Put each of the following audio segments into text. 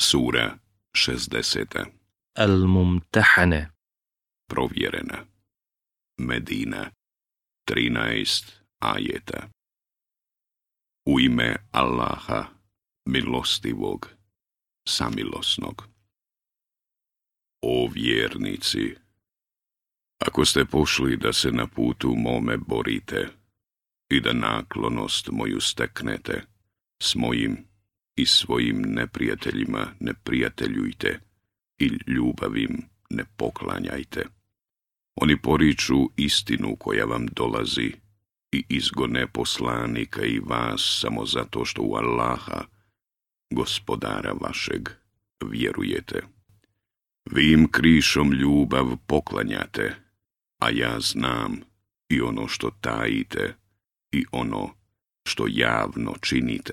Sura 60. Al-Mumtahane Provjerena Medina 13 ajeta U ime Allaha, milostivog, samilosnog. O vjernici, ako ste pošli da se na putu mome borite i da naklonost moju steknete s mojim i svojim neprijateljima ne prijateljujte i ljubavim ne poklanjajte. Oni poriču istinu koja vam dolazi i izgone poslanika i vas samo zato što u Allaha, gospodara vašeg, vjerujete. Vi krišom ljubav poklanjate, a ja znam i ono što tajite i ono što javno činite.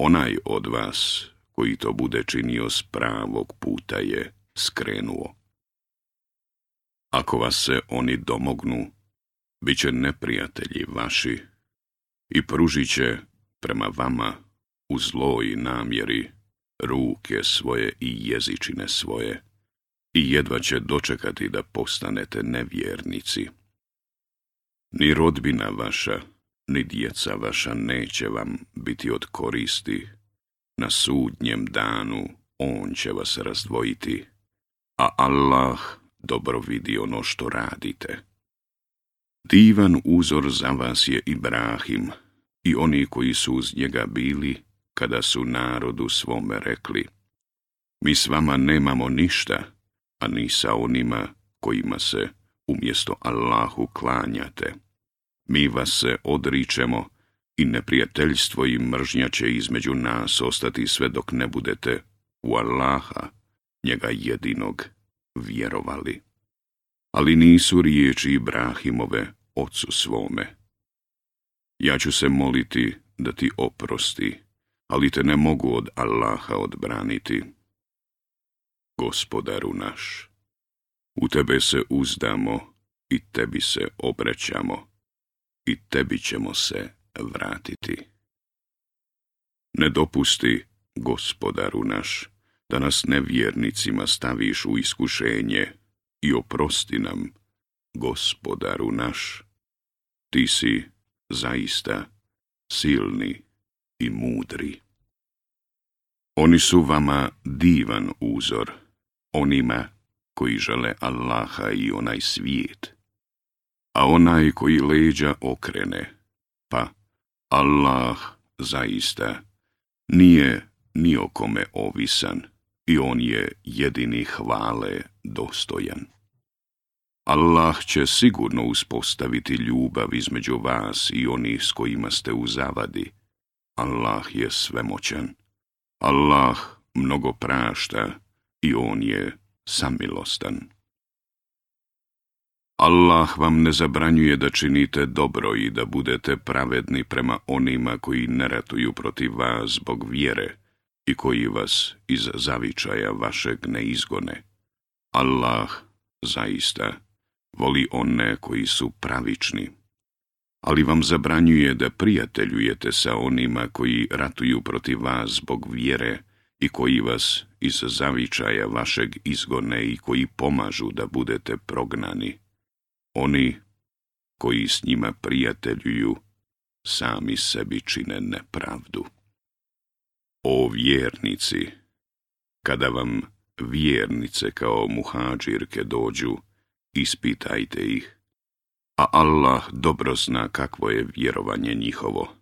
Onaj od vas koji to bude činio s pravog puta je skrenuo. Ako vas se oni domognu, bit će neprijatelji vaši i pružit će prema vama u zloj namjeri ruke svoje i jezičine svoje i jedva će dočekati da postanete nevjernici. Ni rodbina vaša ni djeca vaša neće vam biti od koristi. Na sudnjem danu on će vas razdvojiti, a Allah dobro vidi ono što radite. Divan uzor za vas je Ibrahim i oni koji su uz njega bili, kada su narodu svome rekli Mi s vama nemamo ništa, a ni sa onima kojima se umjesto Allahu klanjate. Mi vas se odričemo i neprijateljstvo i mržnja će između nas ostati sve dok ne budete u Allaha, njega jedinog, vjerovali. Ali nisu riječi Ibrahimove ocu svome. Ja ću se moliti da ti oprosti, ali te ne mogu od Allaha odbraniti. Gospodaru naš, u tebe se uzdamo i tebi se oprećamo i tebi ćemo se vratiti. Ne dopusti, gospodaru naš, da nas nevjernicima staviš u iskušenje i oprosti nam, gospodaru naš. Ti si zaista silni i mudri. Oni su vama divan uzor, onima koji žele Allaha i onaj svijet a onaj koji leđa okrene, pa Allah zaista nije ni o kome ovisan i on je jedini hvale dostojan. Allah će sigurno uspostaviti ljubav između vas i onih s kojima ste u zavadi. Allah je svemoćan. Allah mnogo prašta i on je samilostan. Allah vam ne zabranjuje da činite dobro i da budete pravedni prema onima koji ne ratuju protiv vas zbog vjere i koji vas iz zavičaja vašeg ne izgone. Allah zaista voli one koji su pravični. Ali vam zabranjuje da prijateljujete sa onima koji ratuju protiv vas zbog vjere i koji vas iz zavičaja vašeg izgone i koji pomažu da budete prognani. Oni koji s njima prijateljuju, sami sebi čine nepravdu. O vjernici, kada vam vjernice kao muhađirke dođu, ispitajte ih, a Allah dobro zna kakvo je vjerovanje njihovo.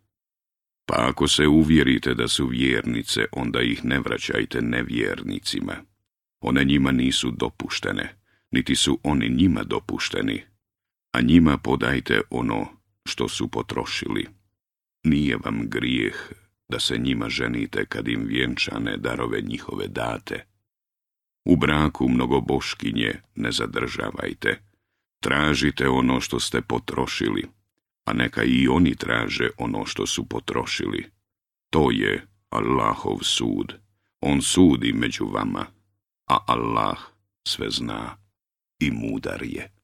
Pa ako se uvjerite da su vjernice, onda ih ne vraćajte nevjernicima. One njima nisu dopuštene, niti su oni njima dopušteni a njima podajte ono što su potrošili. Nije vam grijeh da se njima ženite kad im vjenčane darove njihove date. U braku mnogo boškinje ne zadržavajte. Tražite ono što ste potrošili, a neka i oni traže ono što su potrošili. To je Allahov sud. On sudi među vama, a Allah sve zna i mudar je.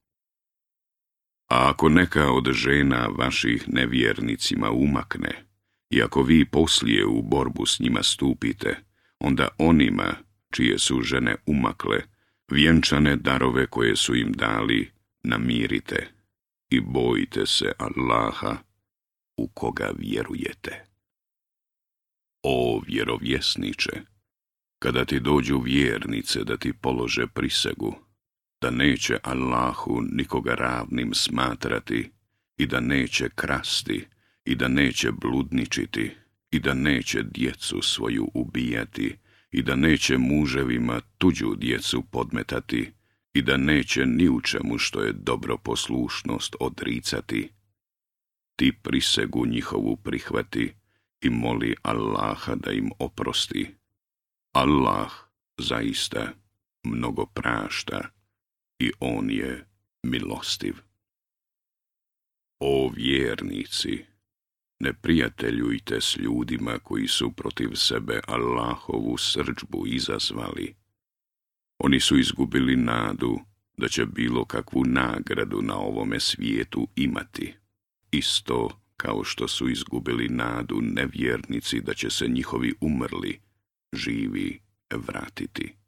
A ako neka od žena vaših nevjernicima umakne, i ako vi poslije u borbu s njima stupite, onda onima, čije su žene umakle, vjenčane darove koje su im dali, namirite i bojite se Allaha u koga vjerujete. O vjerovjesniče, kada ti dođu vjernice da ti polože prisegu, da neće Allahu nikoga ravnim smatrati i da neće krasti i da neće bludničiti i da neće djecu svoju ubijati i da neće muževima tuđu djecu podmetati i da neće ni u čemu što je dobro poslušnost odricati. Ti prisegu njihovu prihvati i moli Allaha da im oprosti. Allah zaista mnogo prašta i on je milostiv. O vjernici, ne prijateljujte s ljudima koji su protiv sebe Allahovu srđbu izazvali. Oni su izgubili nadu da će bilo kakvu nagradu na ovome svijetu imati, isto kao što su izgubili nadu nevjernici da će se njihovi umrli, živi vratiti.